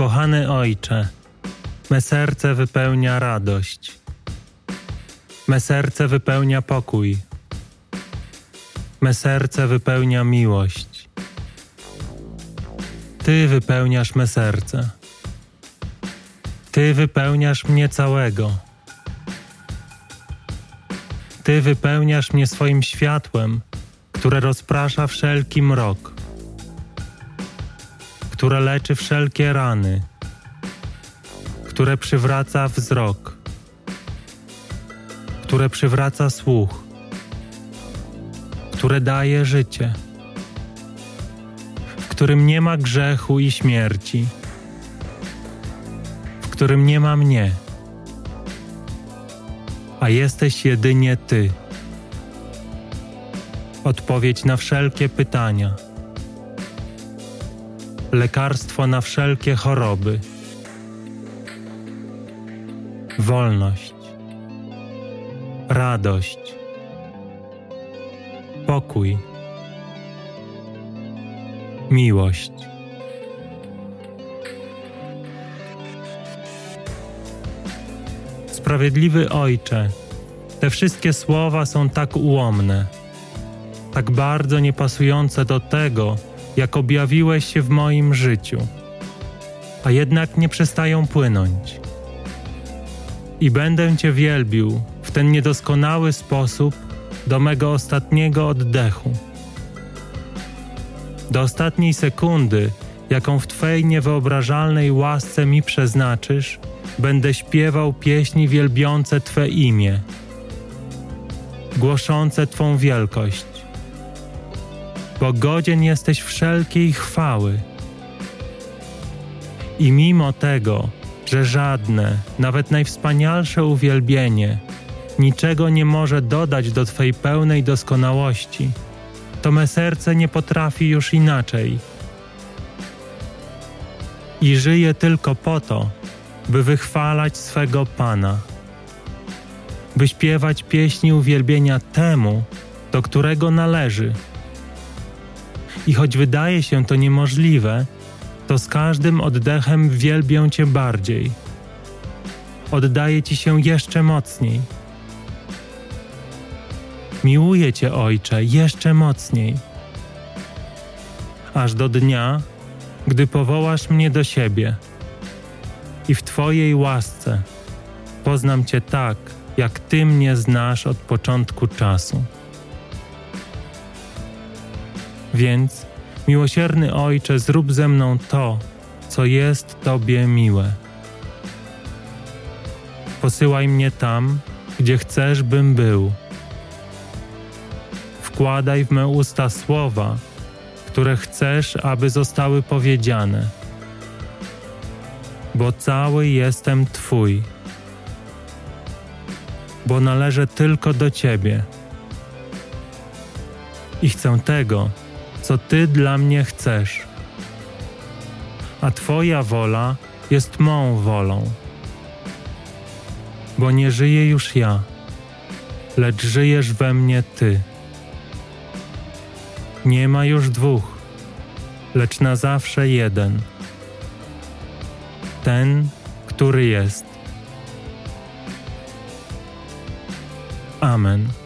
Ukochany Ojcze, me serce wypełnia radość. Me serce wypełnia pokój. Me serce wypełnia miłość. Ty wypełniasz me serce. Ty wypełniasz mnie całego. Ty wypełniasz mnie swoim światłem, które rozprasza wszelki mrok, które leczy wszelkie rany, które przywraca wzrok, które przywraca słuch, które daje życie, w którym nie ma grzechu i śmierci, w którym nie ma mnie, a jesteś jedynie Ty. Odpowiedź na wszelkie pytania, lekarstwo na wszelkie choroby, wolność, radość, pokój, miłość. Sprawiedliwy Ojcze, te wszystkie słowa są tak ułomne, tak bardzo niepasujące do tego, jak objawiłeś się w moim życiu, a jednak nie przestają płynąć. I będę Cię wielbił w ten niedoskonały sposób do mego ostatniego oddechu. Do ostatniej sekundy, jaką w Twej niewyobrażalnej łasce mi przeznaczysz, będę śpiewał pieśni wielbiące Twe imię, głoszące Twą wielkość. Bo godzien jesteś wszelkiej chwały. I mimo tego, że żadne, nawet najwspanialsze uwielbienie, niczego nie może dodać do Twej pełnej doskonałości, to me serce nie potrafi już inaczej. I żyje tylko po to, by wychwalać swego Pana, by śpiewać pieśni uwielbienia temu, do którego należy. I choć wydaje się to niemożliwe, to z każdym oddechem wielbię Cię bardziej. Oddaję Ci się jeszcze mocniej. Miłuję Cię, Ojcze, jeszcze mocniej. Aż do dnia, gdy powołasz mnie do siebie i w Twojej łasce poznam Cię tak, jak Ty mnie znasz od początku czasu. Więc, miłosierny Ojcze, zrób ze mną to, co jest Tobie miłe. Posyłaj mnie tam, gdzie chcesz, bym był. Wkładaj w me usta słowa, które chcesz, aby zostały powiedziane, bo cały jestem Twój, bo należę tylko do Ciebie i chcę tego, co Ty dla mnie chcesz. A Twoja wola jest mą wolą. Bo nie żyję już ja, lecz żyjesz we mnie Ty. Nie ma już dwóch, lecz na zawsze jeden. Ten, który jest. Amen.